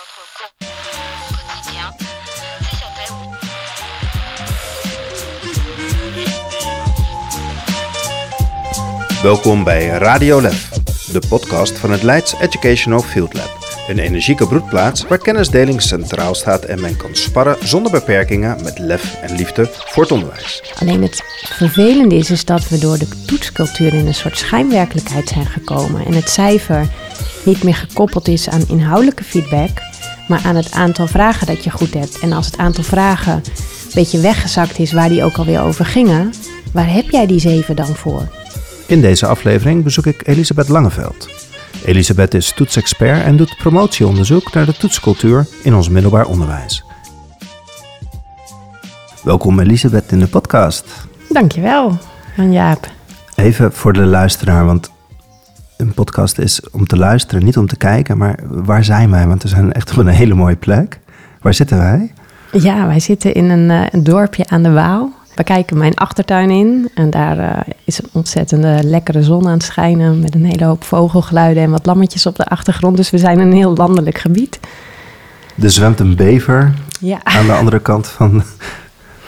notre quotidien. C'est sur Taïwan. Welkom bij Radio Lef, de podcast van het Leids Educational Field Lab. Een energieke broedplaats waar kennisdeling centraal staat en men kan sparren zonder beperkingen met lef en liefde voor het onderwijs. Alleen het vervelende is, is dat we door de toetscultuur in een soort schijnwerkelijkheid zijn gekomen. En het cijfer niet meer gekoppeld is aan inhoudelijke feedback, maar aan het aantal vragen dat je goed hebt. En als het aantal vragen een beetje weggezakt is waar die ook alweer over gingen, waar heb jij die zeven dan voor? In deze aflevering bezoek ik Elisabeth Langeveld. Elisabeth is toetsexpert en doet promotieonderzoek naar de toetscultuur in ons middelbaar onderwijs. Welkom Elisabeth in de podcast. Dankjewel, Jan Jaap. Even voor de luisteraar, want een podcast is om te luisteren, niet om te kijken. Maar waar zijn wij? Want we zijn echt op een hele mooie plek. Waar zitten wij? Ja, wij zitten in een, eh, een dorpje aan de Waal. We kijken mijn achtertuin in en daar eh, is een ontzettende lekkere zon aan het schijnen met een hele hoop vogelgeluiden en wat lammetjes op de achtergrond. Dus we zijn in een heel landelijk gebied. Er zwemt een bever Ja, aan de andere kant van,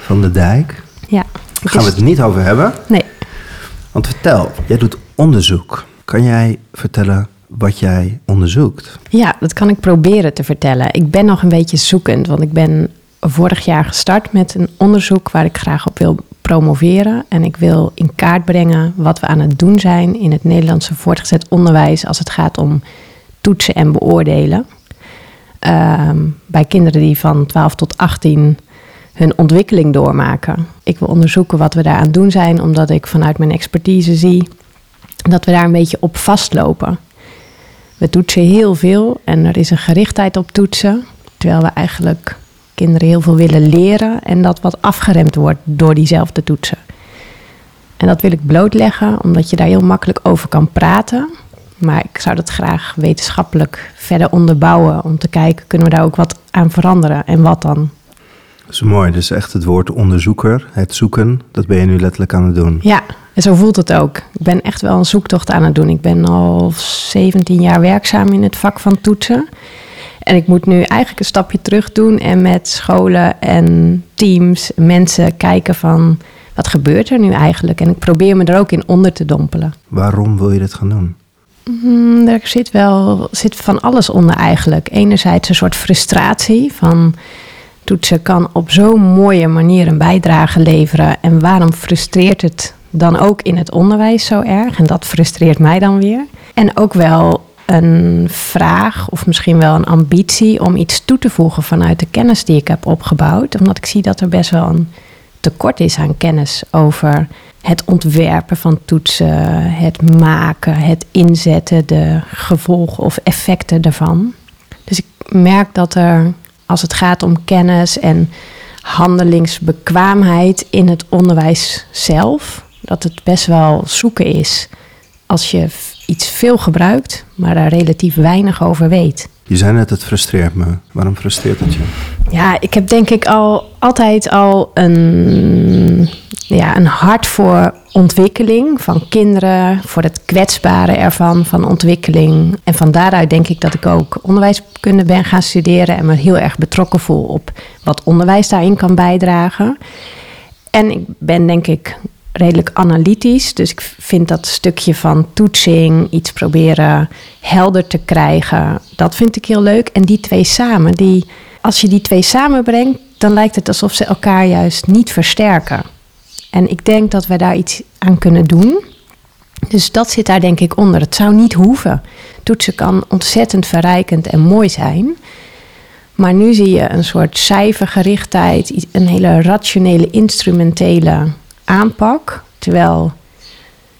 van de dijk. ja. Daar gaan we het niet over hebben. Nee, Want vertel, jij doet onderzoek. Kan jij vertellen wat jij onderzoekt? ja, dat kan ik proberen te vertellen. Ik ben nog een beetje zoekend, want ik ben vorig jaar gestart met een onderzoek waar ik graag op wil promoveren. En ik wil in kaart brengen wat we aan het doen zijn in het Nederlandse voortgezet onderwijs als het gaat om toetsen en beoordelen. Ehm, bij kinderen die van 12 tot 18 hun ontwikkeling doormaken. Ik wil onderzoeken wat we daaraan doen zijn, omdat ik vanuit mijn expertise zie dat we daar een beetje op vastlopen. We toetsen heel veel en er is een gerichtheid op toetsen, terwijl we eigenlijk kinderen heel veel willen leren en dat wat afgeremd wordt door diezelfde toetsen. En dat wil ik blootleggen, omdat je daar heel makkelijk over kan praten. Maar ik zou dat graag wetenschappelijk verder onderbouwen om te kijken, kunnen we daar ook wat aan veranderen en wat dan? Dat is mooi, dus echt het woord onderzoeker, het zoeken, dat ben je nu letterlijk aan het doen. Ja, en zo voelt het ook. Ik ben echt wel een zoektocht aan het doen. Ik ben al 17 jaar werkzaam in het vak van toetsen. En ik moet nu eigenlijk een stapje terug doen en met scholen en teams, mensen kijken van wat gebeurt er nu eigenlijk? En ik probeer me er ook in onder te dompelen. Waarom wil je dit gaan doen? Hmm, er zit wel zit van alles onder eigenlijk. Enerzijds een soort frustratie van toetsen kan op zo'n mooie manier een bijdrage leveren. En waarom frustreert het dan ook in het onderwijs zo erg? En dat frustreert mij dan weer. En ook wel een vraag of misschien wel een ambitie om iets toe te voegen vanuit de kennis die ik heb opgebouwd. Omdat ik zie dat er best wel een tekort is aan kennis over het ontwerpen van toetsen, het maken, het inzetten, de gevolgen of effecten daarvan. Dus ik merk dat er, als het gaat om kennis en handelingsbekwaamheid in het onderwijs zelf, dat het best wel zoeken is als je iets veel gebruikt, maar daar relatief weinig over weet. Je zei net, het frustreert me. Waarom frustreert het je? Ja, ik heb denk ik al altijd al een, ja, een hart voor ontwikkeling van kinderen, voor het kwetsbare ervan, van ontwikkeling. En van daaruit denk ik dat ik ook onderwijskunde ben gaan studeren en me heel erg betrokken voel op wat onderwijs daarin kan bijdragen. En ik ben denk ik redelijk analytisch. Dus ik vind dat stukje van toetsing, iets proberen helder te krijgen, dat vind ik heel leuk. En die twee samen, die, als je die twee samenbrengt, dan lijkt het alsof ze elkaar juist niet versterken. En ik denk dat we daar iets aan kunnen doen. Dus dat zit daar denk ik onder. Het zou niet hoeven. Toetsen kan ontzettend verrijkend en mooi zijn. Maar nu zie je een soort cijfergerichtheid, een hele rationele, instrumentele aanpak. Terwijl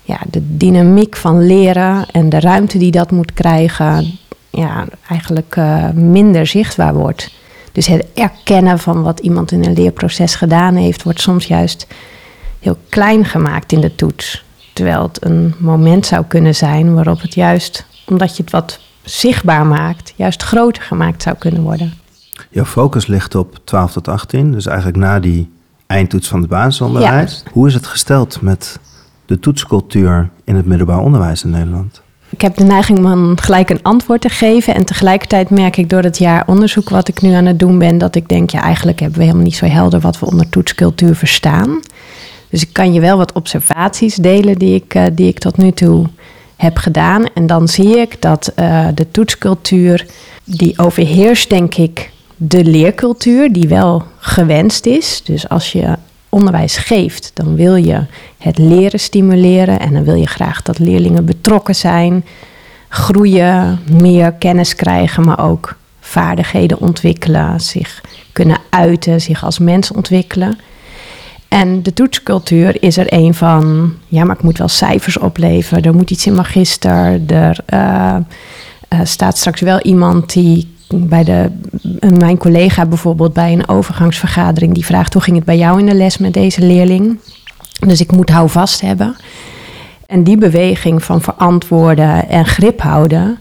ja, de dynamiek van leren en de ruimte die dat moet krijgen, ja, eigenlijk uh, minder zichtbaar wordt. Dus het erkennen van wat iemand in een leerproces gedaan heeft, wordt soms juist heel klein gemaakt in de toets. Terwijl het een moment zou kunnen zijn waarop het juist, omdat je het wat zichtbaar maakt, juist groter gemaakt zou kunnen worden. Jouw focus ligt op 12 tot 18, dus eigenlijk na die eindtoets van het basisonderwijs. Ja. Hoe is het gesteld met de toetscultuur in het middelbaar onderwijs in Nederland? ik heb de neiging om gelijk een antwoord te geven. En tegelijkertijd merk ik door het jaar onderzoek wat ik nu aan het doen ben, dat ik denk, ja, eigenlijk hebben we helemaal niet zo helder wat we onder toetscultuur verstaan. Dus ik kan je wel wat observaties delen die ik, uh, die ik tot nu toe heb gedaan. En dan zie ik dat uh, de toetscultuur, die overheerst denk ik de leercultuur, die wel gewenst is. Dus als je onderwijs geeft, dan wil je het leren stimuleren en dan wil je graag dat leerlingen betrokken zijn, groeien, meer kennis krijgen, maar ook vaardigheden ontwikkelen, zich kunnen uiten, zich als mens ontwikkelen. En de toetscultuur is er een van, ja, maar ik moet wel cijfers opleveren, er moet iets in magister, er uh, uh, staat straks wel iemand die bij de, mijn collega bijvoorbeeld bij een overgangsvergadering, die vraagt hoe ging het bij jou in de les met deze leerling. Dus ik moet houvast hebben. En die beweging van verantwoorden en grip houden,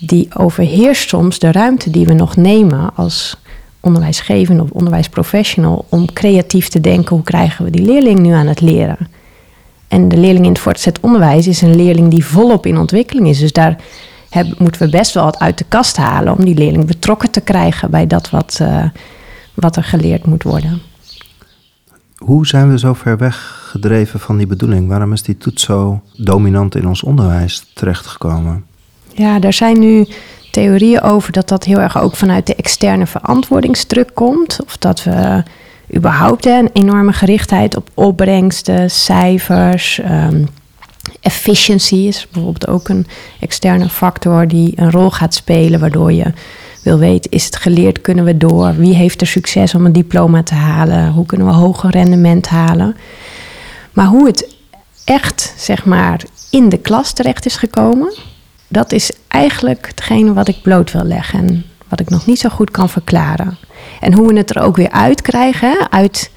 die overheerst soms de ruimte die we nog nemen als onderwijsgevende of onderwijsprofessional om creatief te denken hoe krijgen we die leerling nu aan het leren. En de leerling in het voortgezet onderwijs is een leerling die volop in ontwikkeling is. Dus daar hebben, moeten we best wel wat uit de kast halen om die leerling betrokken te krijgen bij dat wat, uh, wat er geleerd moet worden. Hoe zijn we zo ver weg gedreven van die bedoeling? Waarom is die toets zo dominant in ons onderwijs terechtgekomen? Ja, daar zijn nu theorieën over dat dat heel erg ook vanuit de externe verantwoordingsdruk komt. Of dat we überhaupt een enorme gerichtheid op opbrengsten, cijfers, um, efficiency is bijvoorbeeld ook een externe factor die een rol gaat spelen, waardoor je wil weten, is het geleerd, kunnen we door? Wie heeft er succes om een diploma te halen? Hoe kunnen we hoger rendement halen? Maar hoe het echt, zeg maar, in de klas terecht is gekomen, dat is eigenlijk hetgene wat ik bloot wil leggen en wat ik nog niet zo goed kan verklaren. En hoe we het er ook weer uit krijgen, uit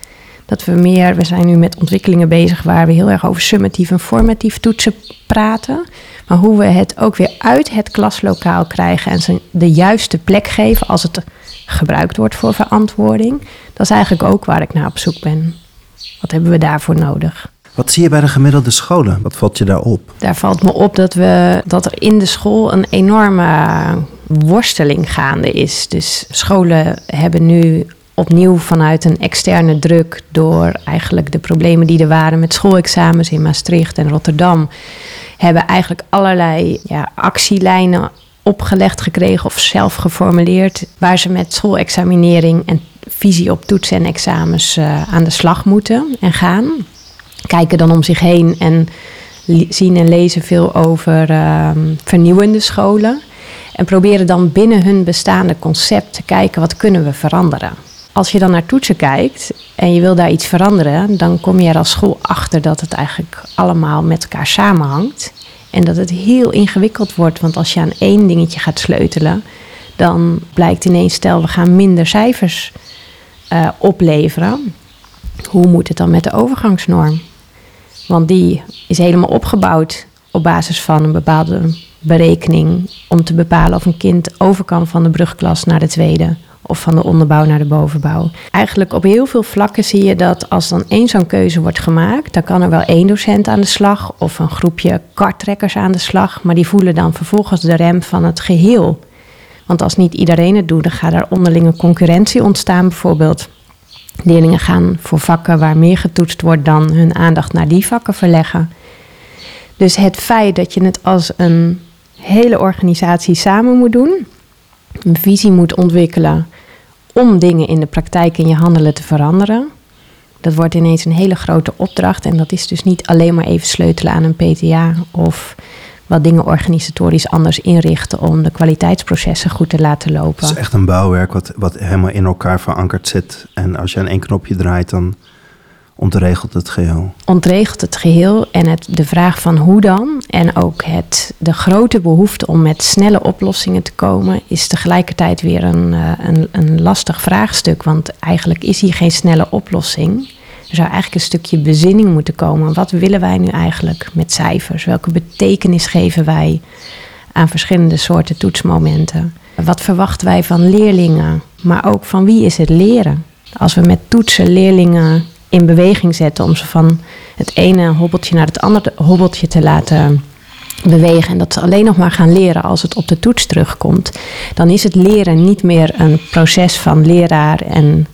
dat we meer, we zijn nu met ontwikkelingen bezig waar we heel erg over summatief en formatief toetsen praten. Maar hoe we het ook weer uit het klaslokaal krijgen en ze de juiste plek geven als het gebruikt wordt voor verantwoording. Dat is eigenlijk ook waar ik naar op zoek ben. Wat hebben we daarvoor nodig? Wat zie je bij de gemiddelde scholen? Wat valt je daar op? Daar valt me op dat, we, dat er in de school een enorme worsteling gaande is. Dus scholen hebben nu opnieuw vanuit een externe druk door eigenlijk de problemen die er waren met schoolexamens in Maastricht en Rotterdam, hebben eigenlijk allerlei ja, actielijnen opgelegd gekregen of zelf geformuleerd, waar ze met schoolexaminering en visie op toetsen en examens uh, aan de slag moeten en gaan. Kijken dan om zich heen en zien en lezen veel over uh, vernieuwende scholen. En proberen dan binnen hun bestaande concept te kijken wat kunnen we veranderen als je dan naar toetsen kijkt en je wil daar iets veranderen, dan kom je er als school achter dat het eigenlijk allemaal met elkaar samenhangt. En dat het heel ingewikkeld wordt, want als je aan één dingetje gaat sleutelen, dan blijkt ineens, stel we gaan minder cijfers uh, opleveren. Hoe moet het dan met de overgangsnorm? Want die is helemaal opgebouwd op basis van een bepaalde berekening om te bepalen of een kind over kan van de brugklas naar de tweede of van de onderbouw naar de bovenbouw. Eigenlijk op heel veel vlakken zie je dat als dan één zo'n keuze wordt gemaakt, dan kan er wel één docent aan de slag of een groepje karttrekkers aan de slag, maar die voelen dan vervolgens de rem van het geheel. Want als niet iedereen het doet, dan gaat er onderlinge concurrentie ontstaan bijvoorbeeld. Leerlingen gaan voor vakken waar meer getoetst wordt dan hun aandacht naar die vakken verleggen. Dus het feit dat je het als een hele organisatie samen moet doen, een visie moet ontwikkelen om dingen in de praktijk in je handelen te veranderen. Dat wordt ineens een hele grote opdracht. En dat is dus niet alleen maar even sleutelen aan een PTA of wat dingen organisatorisch anders inrichten om de kwaliteitsprocessen goed te laten lopen. Het is echt een bouwwerk wat, wat helemaal in elkaar verankerd zit. En als je aan één knopje draait, dan ontregelt het geheel. Ontregelt het geheel en het, de vraag van hoe dan en ook het, de grote behoefte om met snelle oplossingen te komen is tegelijkertijd weer een, eh, een, een lastig vraagstuk. Want eigenlijk is hier geen snelle oplossing. Er zou eigenlijk een stukje bezinning moeten komen. Wat willen wij nu eigenlijk met cijfers? Welke betekenis geven wij aan verschillende soorten toetsmomenten? Wat verwachten wij van leerlingen? Maar ook van wie is het leren? Als we met toetsen leerlingen in beweging zetten om ze van het ene hobbeltje naar het andere hobbeltje te laten bewegen en dat ze alleen nog maar gaan leren als het op de toets terugkomt, dan is het leren niet meer een proces van leraar en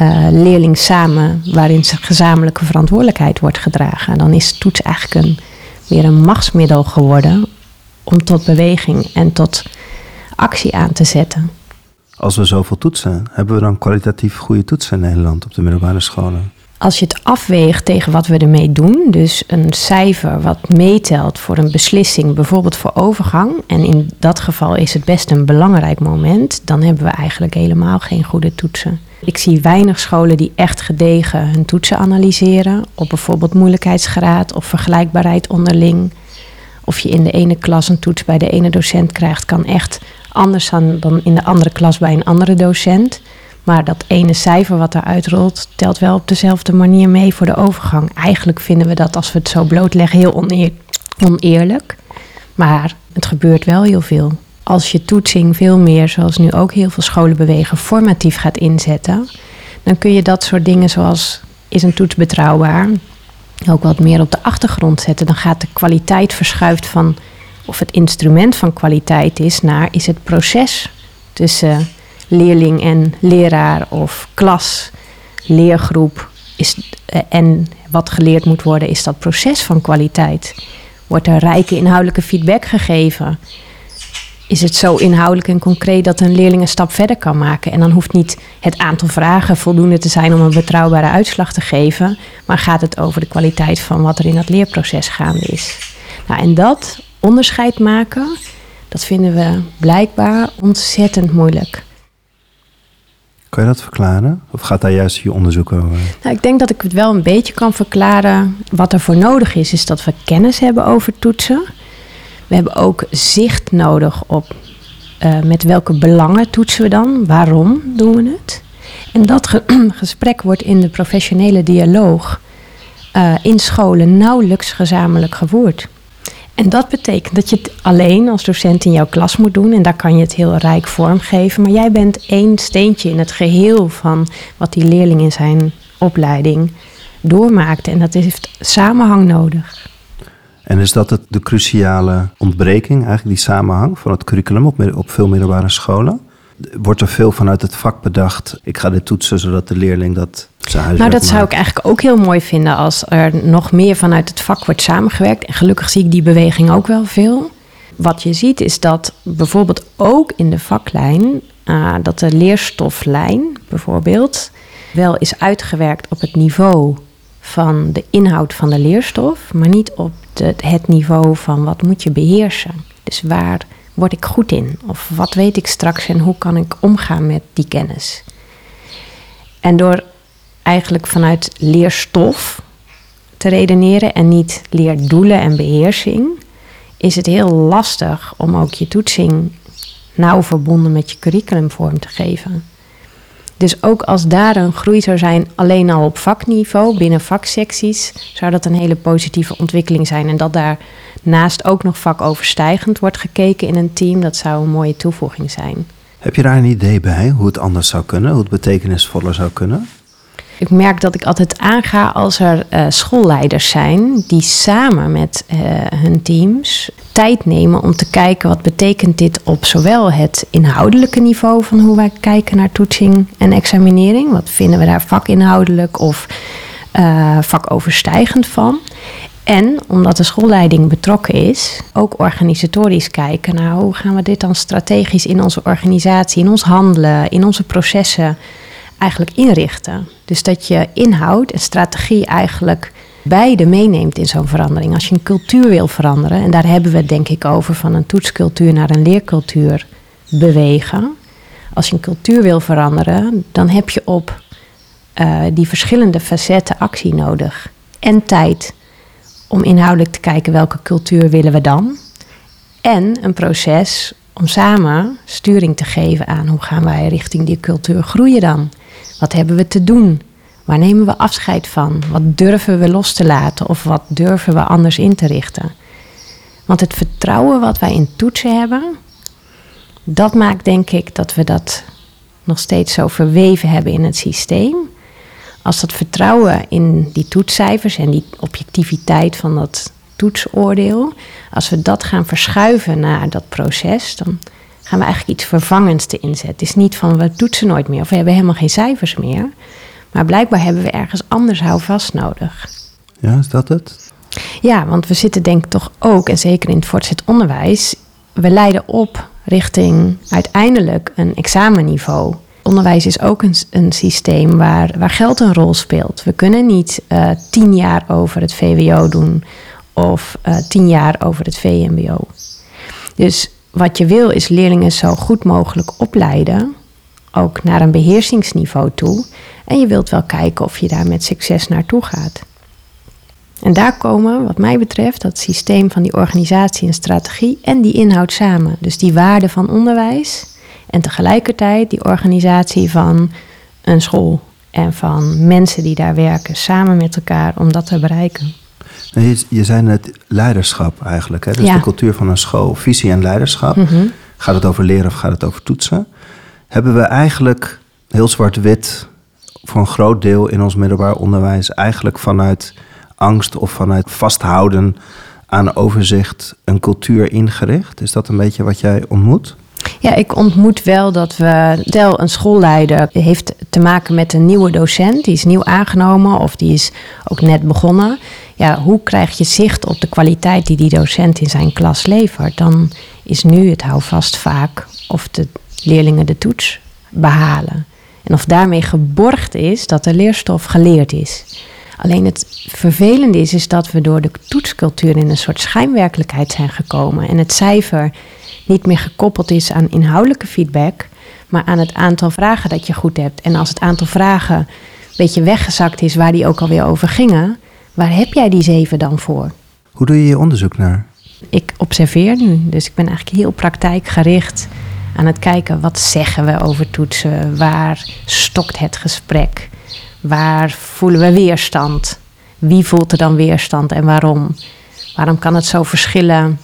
uh, leerling samen, waarin gezamenlijke verantwoordelijkheid wordt gedragen. Dan is toets eigenlijk een, weer een machtsmiddel geworden om tot beweging en tot actie aan te zetten. Als we zoveel toetsen, hebben we dan kwalitatief goede toetsen in Nederland op de middelbare scholen? Als je het afweegt tegen wat we ermee doen, dus een cijfer wat meetelt voor een beslissing, bijvoorbeeld voor overgang, en in dat geval is het best een belangrijk moment, dan hebben we eigenlijk helemaal geen goede toetsen. Ik zie weinig scholen die echt gedegen hun toetsen analyseren op bijvoorbeeld moeilijkheidsgraad of vergelijkbaarheid onderling. Of je in de ene klas een toets bij de ene docent krijgt, kan echt anders zijn dan in de andere klas bij een andere docent. Maar dat ene cijfer wat eruit rolt, telt wel op dezelfde manier mee voor de overgang. Eigenlijk vinden we dat als we het zo blootleggen heel oneer oneerlijk. Maar het gebeurt wel heel veel. Als je toetsing veel meer, zoals nu ook heel veel scholen bewegen, formatief gaat inzetten, dan kun je dat soort dingen zoals is een toets betrouwbaar, ook wat meer op de achtergrond zetten. Dan gaat de kwaliteit verschuift van of het instrument van kwaliteit is naar is het proces tussen leerling en leraar of klas, leergroep is, eh, en wat geleerd moet worden, is dat proces van kwaliteit. Wordt er rijke inhoudelijke feedback gegeven? Is het zo inhoudelijk en concreet dat een leerling een stap verder kan maken? En dan hoeft niet het aantal vragen voldoende te zijn om een betrouwbare uitslag te geven, maar gaat het over de kwaliteit van wat er in dat leerproces gaande is. Nou, en dat onderscheid maken, dat vinden we blijkbaar ontzettend moeilijk. Kan je dat verklaren? Of gaat daar juist je onderzoek over? Nou, ik denk dat ik het wel een beetje kan verklaren. Wat er voor nodig is, is dat we kennis hebben over toetsen. We hebben ook zicht nodig op uh, met welke belangen toetsen we dan? Waarom doen we het? En dat ge gesprek wordt in de professionele dialoog uh, in scholen nauwelijks gezamenlijk gevoerd. En dat betekent dat je het alleen als docent in jouw klas moet doen. En daar kan je het heel rijk vormgeven. Maar jij bent één steentje in het geheel van wat die leerling in zijn opleiding doormaakt. En dat heeft samenhang nodig. En is dat de cruciale ontbreking, eigenlijk die samenhang van het curriculum op, op veel middelbare scholen? Wordt er veel vanuit het vak bedacht? Ik ga dit toetsen zodat de leerling dat zijn huiswerk Nou, dat zou ik eigenlijk ook heel mooi vinden als er nog meer vanuit het vak wordt samengewerkt. En gelukkig zie ik die beweging ook wel veel. Wat je ziet is dat bijvoorbeeld ook in de vaklijn, uh, dat de leerstoflijn bijvoorbeeld wel is uitgewerkt op het niveau van de inhoud van de leerstof, maar niet op de, het niveau van wat moet je beheersen. Dus waar word ik goed in? Of wat weet ik straks en hoe kan ik omgaan met die kennis? En door eigenlijk vanuit leerstof te redeneren en niet leerdoelen en beheersing, is het heel lastig om ook je toetsing nauw verbonden met je curriculum vorm te geven. Dus ook als daar een groei zou zijn, alleen al op vakniveau, binnen vaksecties, zou dat een hele positieve ontwikkeling zijn. En dat daarnaast ook nog vakoverstijgend wordt gekeken in een team, dat zou een mooie toevoeging zijn. Heb je daar een idee bij hoe het anders zou kunnen, hoe het betekenisvoller zou kunnen? Ik merk dat ik altijd aanga als er uh, schoolleiders zijn die samen met uh, hun teams tijd nemen om te kijken wat betekent dit op zowel het inhoudelijke niveau van hoe wij kijken naar toetsing en examinering. Wat vinden we daar vakinhoudelijk of uh, vakoverstijgend van? En omdat de schoolleiding betrokken is, ook organisatorisch kijken naar hoe gaan we dit dan strategisch in onze organisatie, in ons handelen, in onze processen eigenlijk inrichten. Dus dat je inhoud en strategie eigenlijk beide meeneemt in zo'n verandering. Als je een cultuur wil veranderen, en daar hebben we het denk ik over van een toetscultuur naar een leercultuur bewegen. Als je een cultuur wil veranderen, dan heb je op uh, die verschillende facetten actie nodig. En tijd om inhoudelijk te kijken welke cultuur willen we dan. En een proces om samen sturing te geven aan hoe gaan wij richting die cultuur groeien dan. Wat hebben we te doen? Waar nemen we afscheid van? Wat durven we los te laten of wat durven we anders in te richten? Want het vertrouwen wat wij in toetsen hebben, dat maakt denk ik dat we dat nog steeds zo verweven hebben in het systeem. Als dat vertrouwen in die toetscijfers en die objectiviteit van dat toetsoordeel. Als we dat gaan verschuiven naar dat proces, dan gaan we eigenlijk iets vervangends te inzetten. Het is niet van we toetsen nooit meer of we hebben helemaal geen cijfers meer. Maar blijkbaar hebben we ergens anders houvast nodig. Ja, is dat het? Ja, want we zitten denk ik toch ook, en zeker in het voortgezet onderwijs, we leiden op richting uiteindelijk een examenniveau. Onderwijs is ook een, een systeem waar, waar geld een rol speelt. We kunnen niet uh, tien jaar over het VWO doen of uh, tien jaar over het VMBO. Dus wat je wil is leerlingen zo goed mogelijk opleiden, ook naar een beheersingsniveau toe. En je wilt wel kijken of je daar met succes naartoe gaat. En daar komen, wat mij betreft, dat systeem van die organisatie en strategie en die inhoud samen. Dus die waarde van onderwijs en tegelijkertijd die organisatie van een school en van mensen die daar werken samen met elkaar om dat te bereiken. Je, je zei net leiderschap eigenlijk, hè? dus Ja. de cultuur van een school, visie en leiderschap. Mhm. Gaat het over leren of gaat het over toetsen? Hebben we eigenlijk heel zwart-wit voor een groot deel in ons middelbaar onderwijs eigenlijk vanuit angst of vanuit vasthouden aan overzicht een cultuur ingericht? Is dat een beetje wat jij ontmoet? Ja, ik ontmoet wel dat we. Stel, een schoolleider heeft te maken met een nieuwe docent. Die is nieuw aangenomen of die is ook net begonnen. Ja, hoe krijg je zicht op de kwaliteit die die docent in zijn klas levert? Dan is nu het houvast vaak of de leerlingen de toets behalen. En of daarmee geborgd is dat de leerstof geleerd is. Alleen het vervelende is, is dat we door de toetscultuur in een soort schijnwerkelijkheid zijn gekomen. En het cijfer niet meer gekoppeld is aan inhoudelijke feedback, maar aan het aantal vragen dat je goed hebt. En als het aantal vragen een beetje weggezakt is waar die ook alweer over gingen, waar heb jij die zeven dan voor? Hoe doe je je onderzoek naar? Ik observeer nu, dus ik ben eigenlijk heel praktijkgericht aan het kijken wat zeggen we over toetsen, waar stokt het gesprek, waar voelen we weerstand, wie voelt er dan weerstand en waarom? Waarom kan het zo verschillen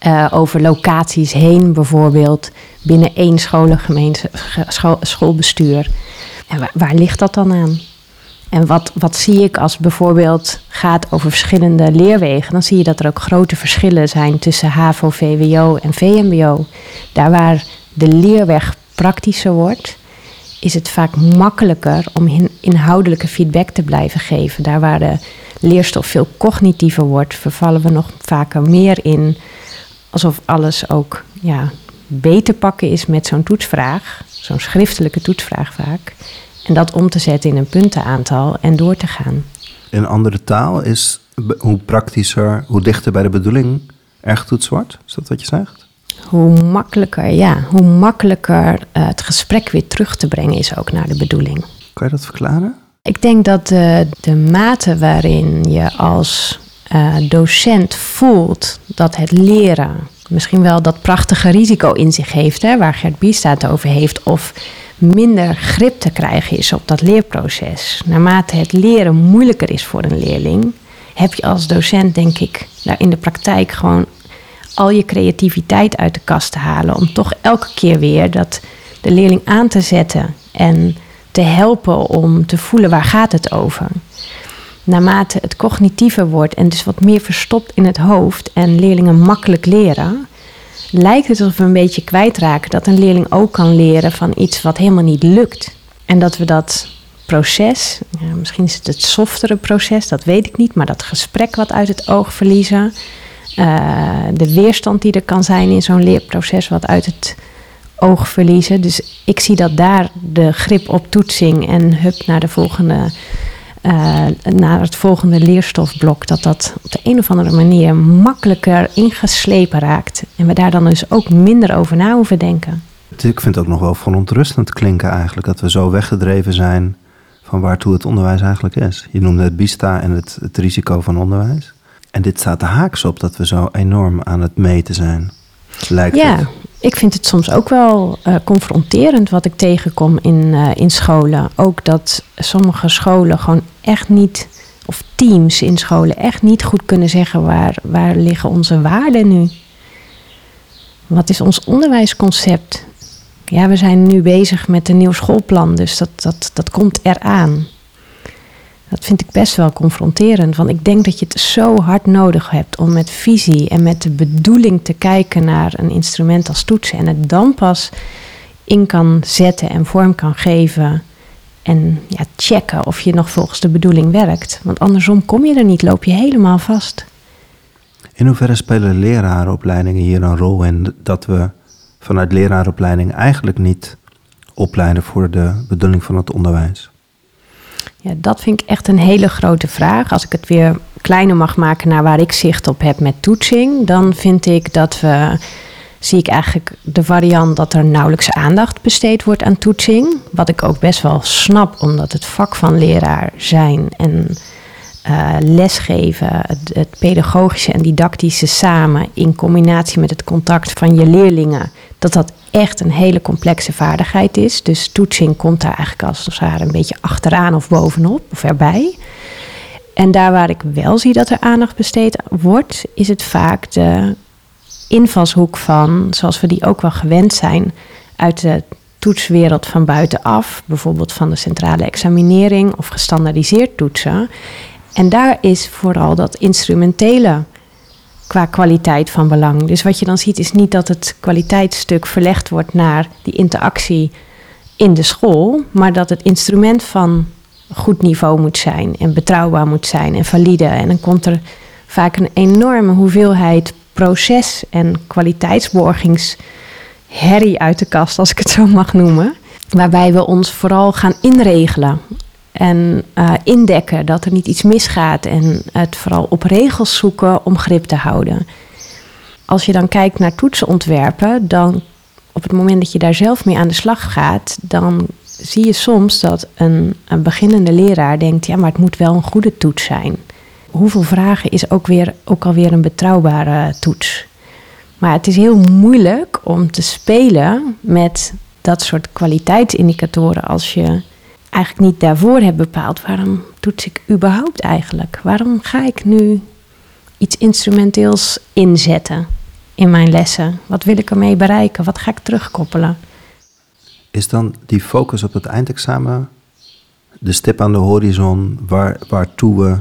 eh, over locaties heen, bijvoorbeeld binnen één scholengemeente, ge- scho- schoolbestuur? En waar, ligt dat dan aan? En wat, wat zie ik als bijvoorbeeld gaat over verschillende leerwegen? Dan zie je dat er ook grote verschillen zijn tussen HAVO, VWO en VMBO. Daar waar de leerweg praktischer wordt, is het vaak makkelijker om in- inhoudelijke feedback te blijven geven. Daar waar de leerstof veel cognitiever wordt, vervallen we nog vaker meer in alsof alles ook ja, beter pakken is met zo'n toetsvraag, zo'n schriftelijke toetsvraag vaak. En dat om te zetten in een puntenaantal en door te gaan. In andere taal is hoe praktischer, hoe dichter bij de bedoeling er getoetst wordt? Is dat wat je zegt? Hoe makkelijker, ja, hoe makkelijker eh, het gesprek weer terug te brengen is ook naar de bedoeling. Kan je dat verklaren? Ik denk dat de, de mate waarin je als eh, docent voelt dat het leren misschien wel dat prachtige risico in zich heeft, hè, waar Gert het over heeft, of minder grip te krijgen is op dat leerproces. Naarmate het leren moeilijker is voor een leerling, heb je als docent, denk ik, daar in de praktijk gewoon al je creativiteit uit de kast te halen. Om toch elke keer weer dat de leerling aan te zetten en te helpen om te voelen waar gaat het over. Naarmate het cognitiever wordt en dus wat meer verstopt in het hoofd en leerlingen makkelijk leren, lijkt het alsof we een beetje kwijtraken dat een leerling ook kan leren van iets wat helemaal niet lukt. En dat we dat proces, misschien is het het softere proces, dat weet ik niet, maar dat gesprek wat uit het oog verliezen, eh, de weerstand die er kan zijn in zo'n leerproces wat uit het oog verliezen. Dus ik zie dat daar de grip op toetsing en hup naar de volgende eh, naar het volgende leerstofblok, dat dat op de een of andere manier makkelijker ingeslepen raakt. En we daar dan dus ook minder over na hoeven denken. Ik vind het ook nog wel verontrustend klinken eigenlijk, dat we zo weggedreven zijn van waartoe het onderwijs eigenlijk is. Je noemde het BISTA en het, het risico van onderwijs. En dit staat de haaks op dat we zo enorm aan het meten zijn. Lijkt Ja, het. ik vind het soms ook wel eh, confronterend wat ik tegenkom in, eh, in scholen. Ook dat sommige scholen gewoon echt niet, of teams in scholen, echt niet goed kunnen zeggen waar, waar liggen onze waarden nu. Wat is ons onderwijsconcept? Ja, we zijn nu bezig met een nieuw schoolplan, dus dat, dat, dat komt eraan. Dat vind ik best wel confronterend. Want ik denk dat je het zo hard nodig hebt om met visie en met de bedoeling te kijken naar een instrument als toetsen. En het dan pas in kan zetten en vorm kan geven. En ja, checken of je nog volgens de bedoeling werkt. Want andersom kom je er niet, loop je helemaal vast. In hoeverre spelen lerarenopleidingen hier een rol in dat we vanuit leraaropleiding eigenlijk niet opleiden voor de bedoeling van het onderwijs? Ja, dat vind ik echt een hele grote vraag. Als ik het weer kleiner mag maken naar waar ik zicht op heb met toetsing, dan vind ik dat we zie ik eigenlijk de variant dat er nauwelijks aandacht besteed wordt aan toetsing. Wat ik ook best wel snap, omdat het vak van leraar zijn en uh, lesgeven, het, het, pedagogische en didactische samen in combinatie met het contact van je leerlingen, dat dat echt een hele complexe vaardigheid is. Dus toetsing komt daar eigenlijk als het ware een beetje achteraan of bovenop of erbij. En daar waar ik wel zie dat er aandacht besteed wordt, is het vaak de invalshoek van, zoals we die ook wel gewend zijn uit de toetswereld van buitenaf, bijvoorbeeld van de centrale examinering of gestandaardiseerd toetsen. En daar is vooral dat instrumentele qua kwaliteit van belang. Dus wat je dan ziet is niet dat het kwaliteitsstuk verlegd wordt naar die interactie in de school, maar dat het instrument van goed niveau moet zijn en betrouwbaar moet zijn en valide. En dan komt er vaak een enorme hoeveelheid proces- en kwaliteitsborgingsherrie uit de kast, als ik het zo mag noemen. Waarbij we ons vooral gaan inregelen en uh, indekken dat er niet iets misgaat en het vooral op regels zoeken om grip te houden. Als je dan kijkt naar toetsenontwerpen, dan op het moment dat je daar zelf mee aan de slag gaat, dan zie je soms dat een, een beginnende leraar denkt: ja, maar het moet wel een goede toets zijn hoeveel vragen is ook, weer, ook alweer een betrouwbare toets. Maar het is heel moeilijk om te spelen met dat soort kwaliteitsindicatoren als je eigenlijk niet daarvoor hebt bepaald. Waarom toets ik überhaupt eigenlijk? Waarom ga ik nu iets instrumenteels inzetten in mijn lessen? Wat wil ik ermee bereiken? Wat ga ik terugkoppelen? Is dan die focus op het eindexamen de stip aan de horizon waar, waartoe we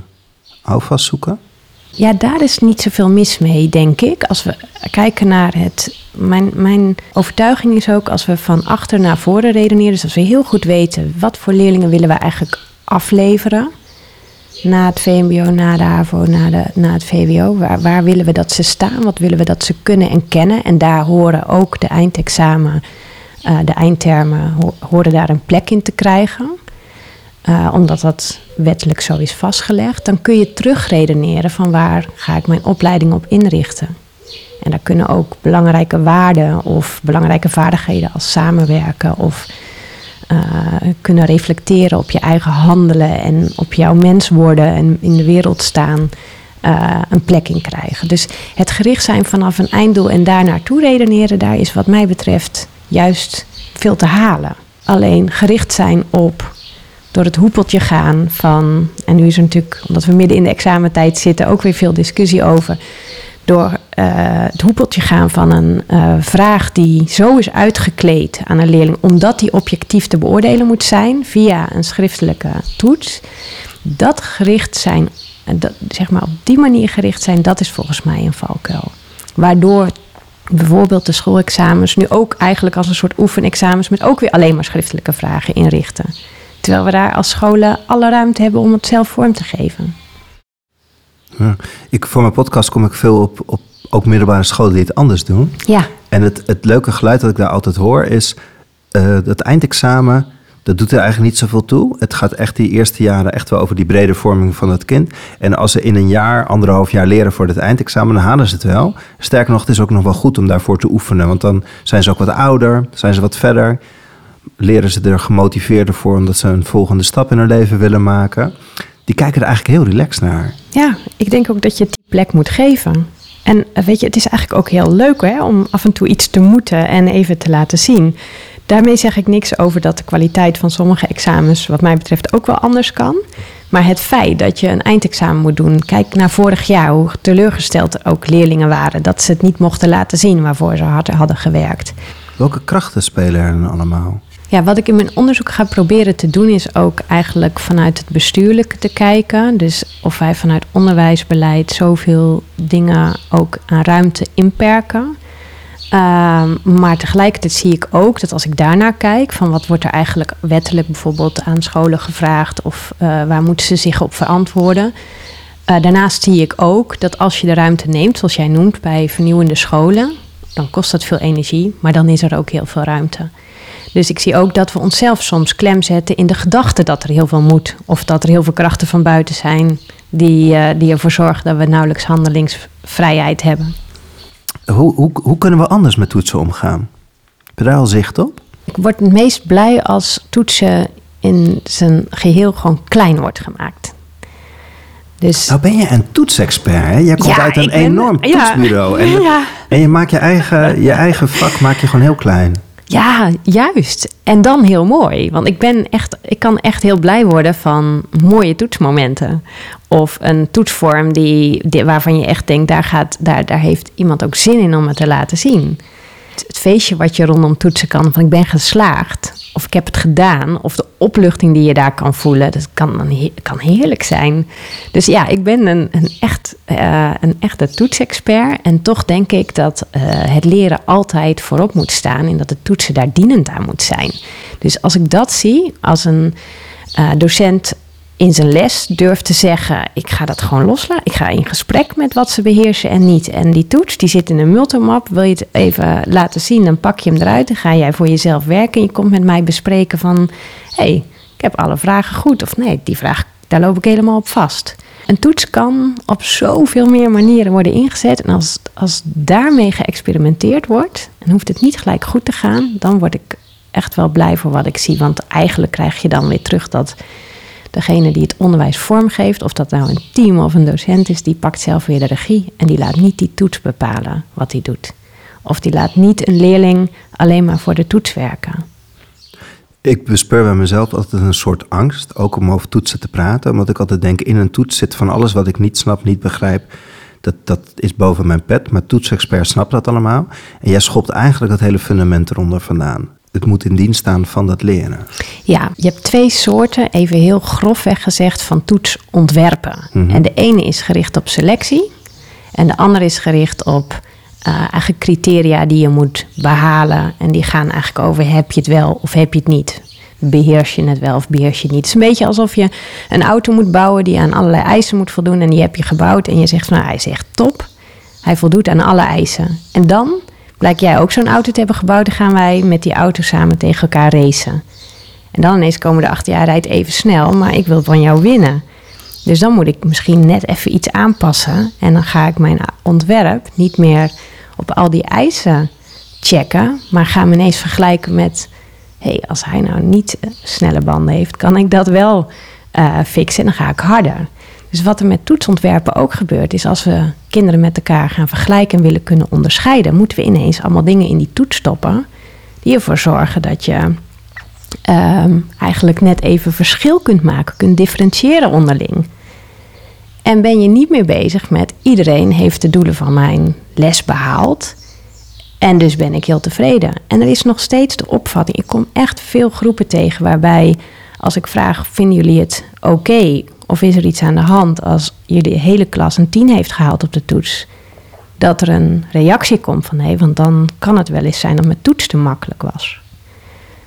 Ja, daar is niet zoveel mis mee, denk ik. Als we kijken naar het. Mijn, mijn overtuiging is ook als we van achter naar voren redeneren. Dus als we heel goed weten wat voor leerlingen willen we eigenlijk afleveren. Na het VMBO, na de HAVO, na, de, na het VWO. Waar, waar willen we dat ze staan? Wat willen we dat ze kunnen en kennen? En daar horen ook de eindexamen, uh, de eindtermen, horen daar een plek in te krijgen. Uh, omdat dat wettelijk zo is vastgelegd, dan kun je terugredeneren van waar ga ik mijn opleiding op inrichten. En daar kunnen ook belangrijke waarden of belangrijke vaardigheden als samenwerken of uh, kunnen reflecteren op je eigen handelen en op jouw mens worden en in de wereld staan. Uh, een plek in krijgen. Dus het gericht zijn vanaf een einddoel en daar naartoe redeneren, daar is wat mij betreft juist veel te halen. Alleen gericht zijn op door het hoepeltje gaan van, en nu is er natuurlijk, omdat we midden in de examentijd zitten, ook weer veel discussie over. Door uh, het hoepeltje gaan van een uh, vraag die zo is uitgekleed aan een leerling, omdat die objectief te beoordelen moet zijn via een schriftelijke toets. Dat gericht zijn, dat, zeg maar op die manier gericht zijn, dat is volgens mij een valkuil. Waardoor bijvoorbeeld de schoolexamens nu ook eigenlijk als een soort oefenexamens met ook weer alleen maar schriftelijke vragen inrichten. Terwijl we daar als scholen alle ruimte hebben om het zelf vorm te geven. Ja, ik, voor mijn podcast kom ik veel op, op ook middelbare scholen die het anders doen. Ja. En het, het leuke geluid dat ik daar altijd hoor is... Uh, dat eindexamen, dat doet er eigenlijk niet zoveel toe. Het gaat echt die eerste jaren echt wel over die brede vorming van het kind. En als ze in een jaar, anderhalf jaar leren voor het eindexamen... dan halen ze het wel. Sterker nog, het is ook nog wel goed om daarvoor te oefenen. Want dan zijn ze ook wat ouder, zijn ze wat verder leren ze er gemotiveerder voor omdat ze een volgende stap in hun leven willen maken. Die kijken er eigenlijk heel relaxed naar. Ja, ik denk ook dat je die plek moet geven. En eh, weet je, het is eigenlijk ook heel leuk hè, om af en toe iets te moeten en even te laten zien. Daarmee zeg ik niks over dat de kwaliteit van sommige examens, wat mij betreft, ook wel anders kan. Maar het feit dat je een eindexamen moet doen, kijk naar vorig jaar, hoe teleurgesteld ook leerlingen waren dat ze het niet mochten laten zien waarvoor ze hard hadden gewerkt. Welke krachten spelen er dan allemaal? Ja, wat ik in mijn onderzoek ga proberen te doen is ook eigenlijk vanuit het bestuurlijke te kijken. Dus of wij vanuit onderwijsbeleid zoveel dingen ook aan ruimte inperken. Ehm, maar tegelijkertijd zie ik ook dat als ik daarnaar kijk, van wat wordt er eigenlijk wettelijk bijvoorbeeld aan scholen gevraagd of eh, waar moeten ze zich op verantwoorden. Uh, daarnaast zie ik ook dat als je de ruimte neemt, zoals jij noemt, bij vernieuwende scholen, dan kost dat veel energie, maar dan is er ook heel veel ruimte. Dus ik zie ook dat we onszelf soms klem zetten in de gedachte dat er heel veel moet. Of dat er heel veel krachten van buiten zijn die, uh, die ervoor zorgen dat we nauwelijks handelingsvrijheid hebben. Hoe, hoe, hoe kunnen we anders met toetsen omgaan? Heb je daar al zicht op? Ik word het meest blij als toetsen in zijn geheel gewoon klein wordt gemaakt. Dus, nou ben je een toetsexpert, hè? Jij komt uit een enorm toetsbureau. En, ja. en je maakt je eigen, je eigen vak maak je gewoon heel klein. Ja, juist. En dan heel mooi. Want ik ben echt, ik kan echt heel blij worden van mooie toetsmomenten. Of een toetsvorm die, die, waarvan je echt denkt, daar, gaat, daar, daar heeft iemand ook zin in om het te laten zien. Het feestje wat je rondom toetsen kan, van ik ben geslaagd of ik heb het gedaan, of de opluchting die je daar kan voelen, dat kan, kan heerlijk zijn. Dus ja, ik ben een, een, echt, uh, een echte toetsexpert. En toch denk ik dat uh, het leren altijd voorop moet staan en dat het toetsen daar dienend aan moet zijn. Dus als ik dat zie, als een uh, docent in zijn les durft te zeggen: ik ga dat gewoon loslaten. Ik ga in gesprek met wat ze beheersen en niet. En die toets die zit in een multimap. Wil je het even laten zien, dan pak je hem eruit. Dan ga jij voor jezelf werken. En je komt met mij bespreken van: hé, hey, ik heb alle vragen goed. Of nee, die vraag, daar loop ik helemaal op vast. Een toets kan op zoveel meer manieren worden ingezet. En als, als daarmee geëxperimenteerd wordt, en hoeft het niet gelijk goed te gaan, dan word ik echt wel blij voor wat ik zie. Want eigenlijk krijg je dan weer terug dat degene die het onderwijs vormgeeft, of dat nou een team of een docent is, die pakt zelf weer de regie en die laat niet die toets bepalen wat hij doet. Of die laat niet een leerling alleen maar voor de toets werken. Ik bespeur bij mezelf altijd een soort angst, ook om over toetsen te praten. Omdat ik altijd denk, in een toets zit van alles wat ik niet snap, niet begrijp. Dat, dat is boven mijn pet, maar toetsexperts snappen dat allemaal. En jij schopt eigenlijk het hele fundament eronder vandaan het moet in dienst staan van dat leren. Ja, je hebt twee soorten, even heel grofweg gezegd, van toetsontwerpen. Mm En de ene is gericht op selectie en de andere is gericht op uh, eigenlijk criteria die je moet behalen. En die gaan eigenlijk over heb je het wel of heb je het niet. Beheers je het wel of beheers je het niet. Het is een beetje alsof je een auto moet bouwen die aan allerlei eisen moet voldoen. En die heb je gebouwd en je zegt, nou hij is echt top. Hij voldoet aan alle eisen. En dan Blijkt jij ook zo'n auto te hebben gebouwd, dan gaan wij met die auto samen tegen elkaar racen. En dan ineens komen de achter, ja, rijdt even snel, maar ik wil van jou winnen. Dus dan moet ik misschien net even iets aanpassen. En dan ga ik mijn ontwerp niet meer op al die eisen checken, maar ga me ineens vergelijken met: hé, hey, als hij nou niet snelle banden heeft, kan ik dat wel uh, fixen en dan ga ik harder. Dus wat er met toetsontwerpen ook gebeurt, is als we kinderen met elkaar gaan vergelijken en willen kunnen onderscheiden, moeten we ineens allemaal dingen in die toets stoppen die ervoor zorgen dat je um, eigenlijk net even verschil kunt maken, kunt differentiëren onderling. En ben je niet meer bezig met iedereen heeft de doelen van mijn les behaald. En dus ben ik heel tevreden. En er is nog steeds de opvatting. Ik kom echt veel groepen tegen waarbij als ik vraag: vinden jullie het oké of is er iets aan de hand als de hele klas een 10 heeft gehaald op de toets? Dat er een reactie komt van nee, want dan kan het wel eens zijn dat mijn toets te makkelijk was.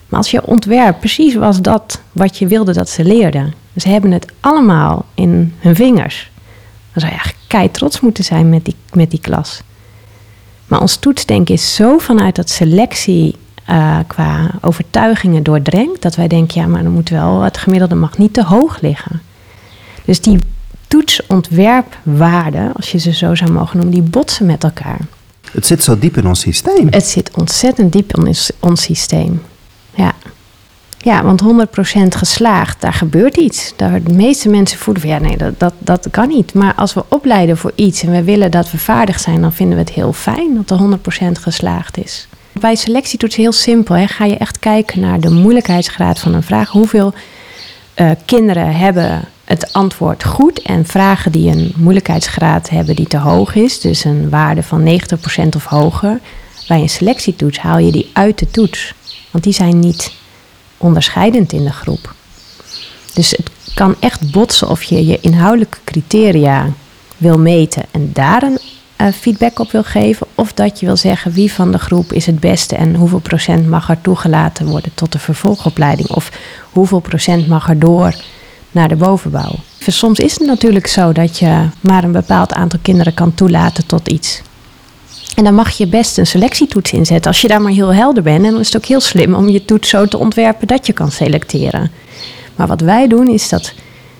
Maar als je ontwerp precies was dat wat je wilde dat ze leerden. Ze hebben het allemaal in hun vingers. Dan zou je eigenlijk kei trots moeten zijn met die, met die klas. Maar ons toetsdenken is zo vanuit dat selectie uh, qua overtuigingen doordrenkt. Dat wij denken, ja, maar dan moet wel, het gemiddelde mag niet te hoog liggen. Dus die toetsontwerpwaarden, als je ze zo zou mogen noemen, die botsen met elkaar. Het zit zo diep in ons systeem. Het zit ontzettend diep in ons, systeem. Ja. Ja, want 100% geslaagd, daar gebeurt iets. Daar, de meeste mensen voelen van ja, nee, dat, dat, dat kan niet. Maar als we opleiden voor iets en we willen dat we vaardig zijn, dan vinden we het heel fijn dat er 100% geslaagd is. Bij selectietoetsen heel simpel. Hè. Ga je echt kijken naar de moeilijkheidsgraad van een vraag. Hoeveel uh, kinderen hebben het antwoord goed en vragen die een moeilijkheidsgraad hebben die te hoog is, dus een waarde van 90% of hoger, bij een selectietoets haal je die uit de toets. Want die zijn niet onderscheidend in de groep. Dus het kan echt botsen of je je inhoudelijke criteria wil meten en daar een feedback op wil geven. Of dat je wil zeggen wie van de groep is het beste en hoeveel procent mag er toegelaten worden tot de vervolgopleiding. Of hoeveel procent mag er door naar de bovenbouw. Soms is het natuurlijk zo dat je maar een bepaald aantal kinderen kan toelaten tot iets. En dan mag je best een selectietoets inzetten als je daar maar heel helder bent. En dan is het ook heel slim om je toets zo te ontwerpen dat je kan selecteren. Maar wat wij doen is dat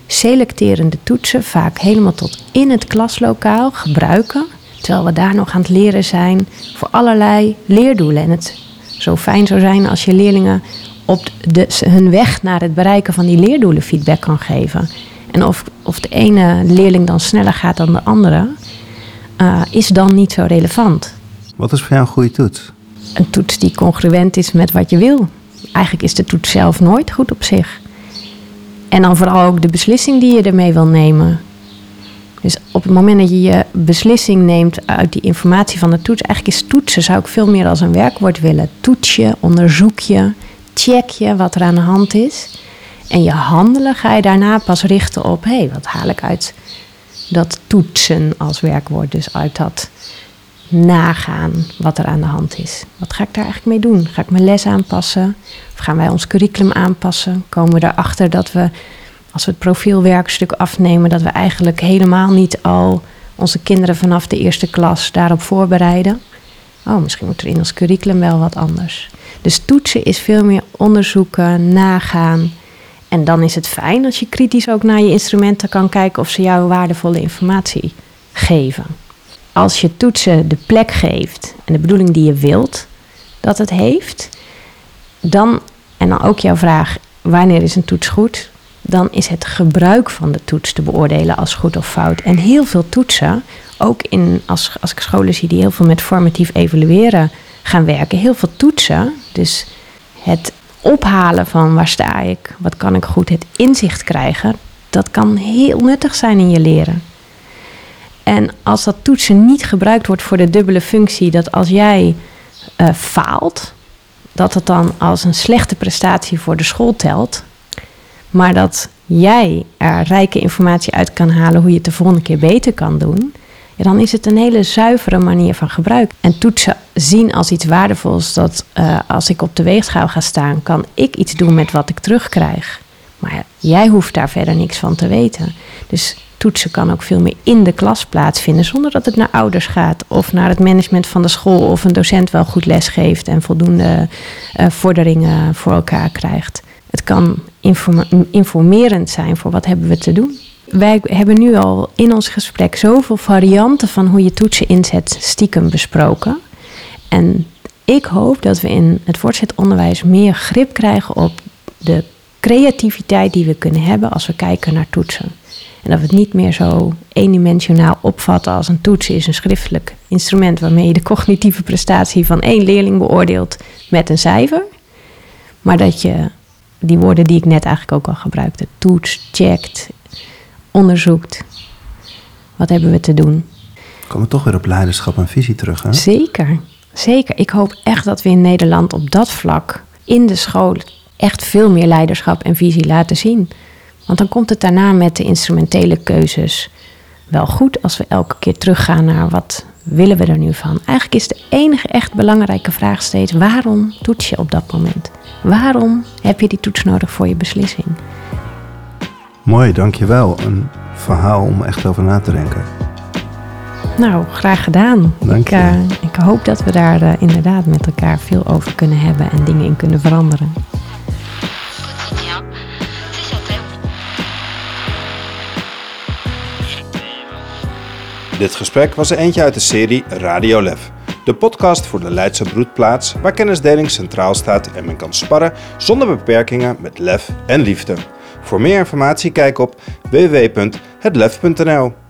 selecterende toetsen vaak helemaal tot in het klaslokaal gebruiken. Terwijl we daar nog aan het leren zijn voor allerlei leerdoelen. En het zo fijn zou zijn als je leerlingen op de, hun weg naar het bereiken van die leerdoelen feedback kan geven. En of, of de ene leerling dan sneller gaat dan de andere, uh, is dan niet zo relevant. Wat is voor jou een goede toets? Een toets die congruent is met wat je wil. Eigenlijk is de toets zelf nooit goed op zich. En dan vooral ook de beslissing die je ermee wil nemen. Dus op het moment dat je je beslissing neemt uit die informatie van de toets, eigenlijk is toetsen zou ik veel meer als een werkwoord willen. Toets je, onderzoek je, check je wat er aan de hand is. En je handelen ga je daarna pas richten op, hé, hey, wat haal ik uit dat toetsen als werkwoord, dus uit dat nagaan wat er aan de hand is. Wat ga ik daar eigenlijk mee doen? Ga ik mijn les aanpassen? Of gaan wij ons curriculum aanpassen? Komen we erachter dat we, als we het profielwerkstuk afnemen, dat we eigenlijk helemaal niet al onze kinderen vanaf de eerste klas daarop voorbereiden? Oh, misschien moet er in ons curriculum wel wat anders. Dus toetsen is veel meer onderzoeken, nagaan. En dan is het fijn als je kritisch ook naar je instrumenten kan kijken of ze jou waardevolle informatie geven. Als je toetsen de plek geeft en de bedoeling die je wilt dat het heeft, dan, en dan ook jouw vraag, wanneer is een toets goed? Dan is het gebruik van de toets te beoordelen als goed of fout. En heel veel toetsen, ook in, als, als ik scholen zie die heel veel met formatief evalueren gaan werken, heel veel toetsen, dus het ophalen van waar sta ik, wat kan ik goed, het inzicht krijgen, dat kan heel nuttig zijn in je leren. En als dat toetsen niet gebruikt wordt voor de dubbele functie, dat als jij uh, faalt, dat het dan als een slechte prestatie voor de school telt, maar dat jij er rijke informatie uit kan halen hoe je het de volgende keer beter kan doen, ja, dan is het een hele zuivere manier van gebruik. En toetsen zien als iets waardevols, dat uh, als ik op de weegschaal ga staan, kan ik iets doen met wat ik terugkrijg. Maar jij hoeft daar verder niks van te weten. Dus toetsen kan ook veel meer in de klas plaatsvinden, zonder dat het naar ouders gaat of naar het management van de school of een docent wel goed les geeft en voldoende uh, vorderingen voor elkaar krijgt. Het kan informerend zijn voor wat hebben we te doen wij hebben nu al in ons gesprek zoveel varianten van hoe je toetsen inzet stiekem besproken. En ik hoop dat we in het voortgezet onderwijs meer grip krijgen op de creativiteit die we kunnen hebben als we kijken naar toetsen. En dat we het niet meer zo eendimensionaal opvatten als een toets is een schriftelijk instrument waarmee je de cognitieve prestatie van één leerling beoordeelt met een cijfer. Maar dat je die woorden die ik net eigenlijk ook al gebruikte, toets, checkt, onderzoekt. Wat hebben we te doen? Komen we toch weer op leiderschap en visie terug, hè? Zeker, zeker. Ik hoop echt dat we in Nederland op dat vlak in de school echt veel meer leiderschap en visie laten zien. Want dan komt het daarna met de instrumentele keuzes wel goed als we elke keer teruggaan naar wat willen we er nu van. Eigenlijk is de enige echt belangrijke vraag steeds: waarom toets je op dat moment? Waarom heb je die toets nodig voor je beslissing? Mooi, dankjewel. Een verhaal om echt over na te denken. Nou, graag gedaan. Dank je. Ik, uh, ik hoop dat we daar uh, inderdaad met elkaar veel over kunnen hebben en dingen in kunnen veranderen. Dit gesprek was er eentje uit de serie Radio Lef. De podcast voor de Leidse broedplaats waar kennisdeling centraal staat en men kan sparren zonder beperkingen met lef en liefde. Voor meer informatie kijk op www.hetlef.nl.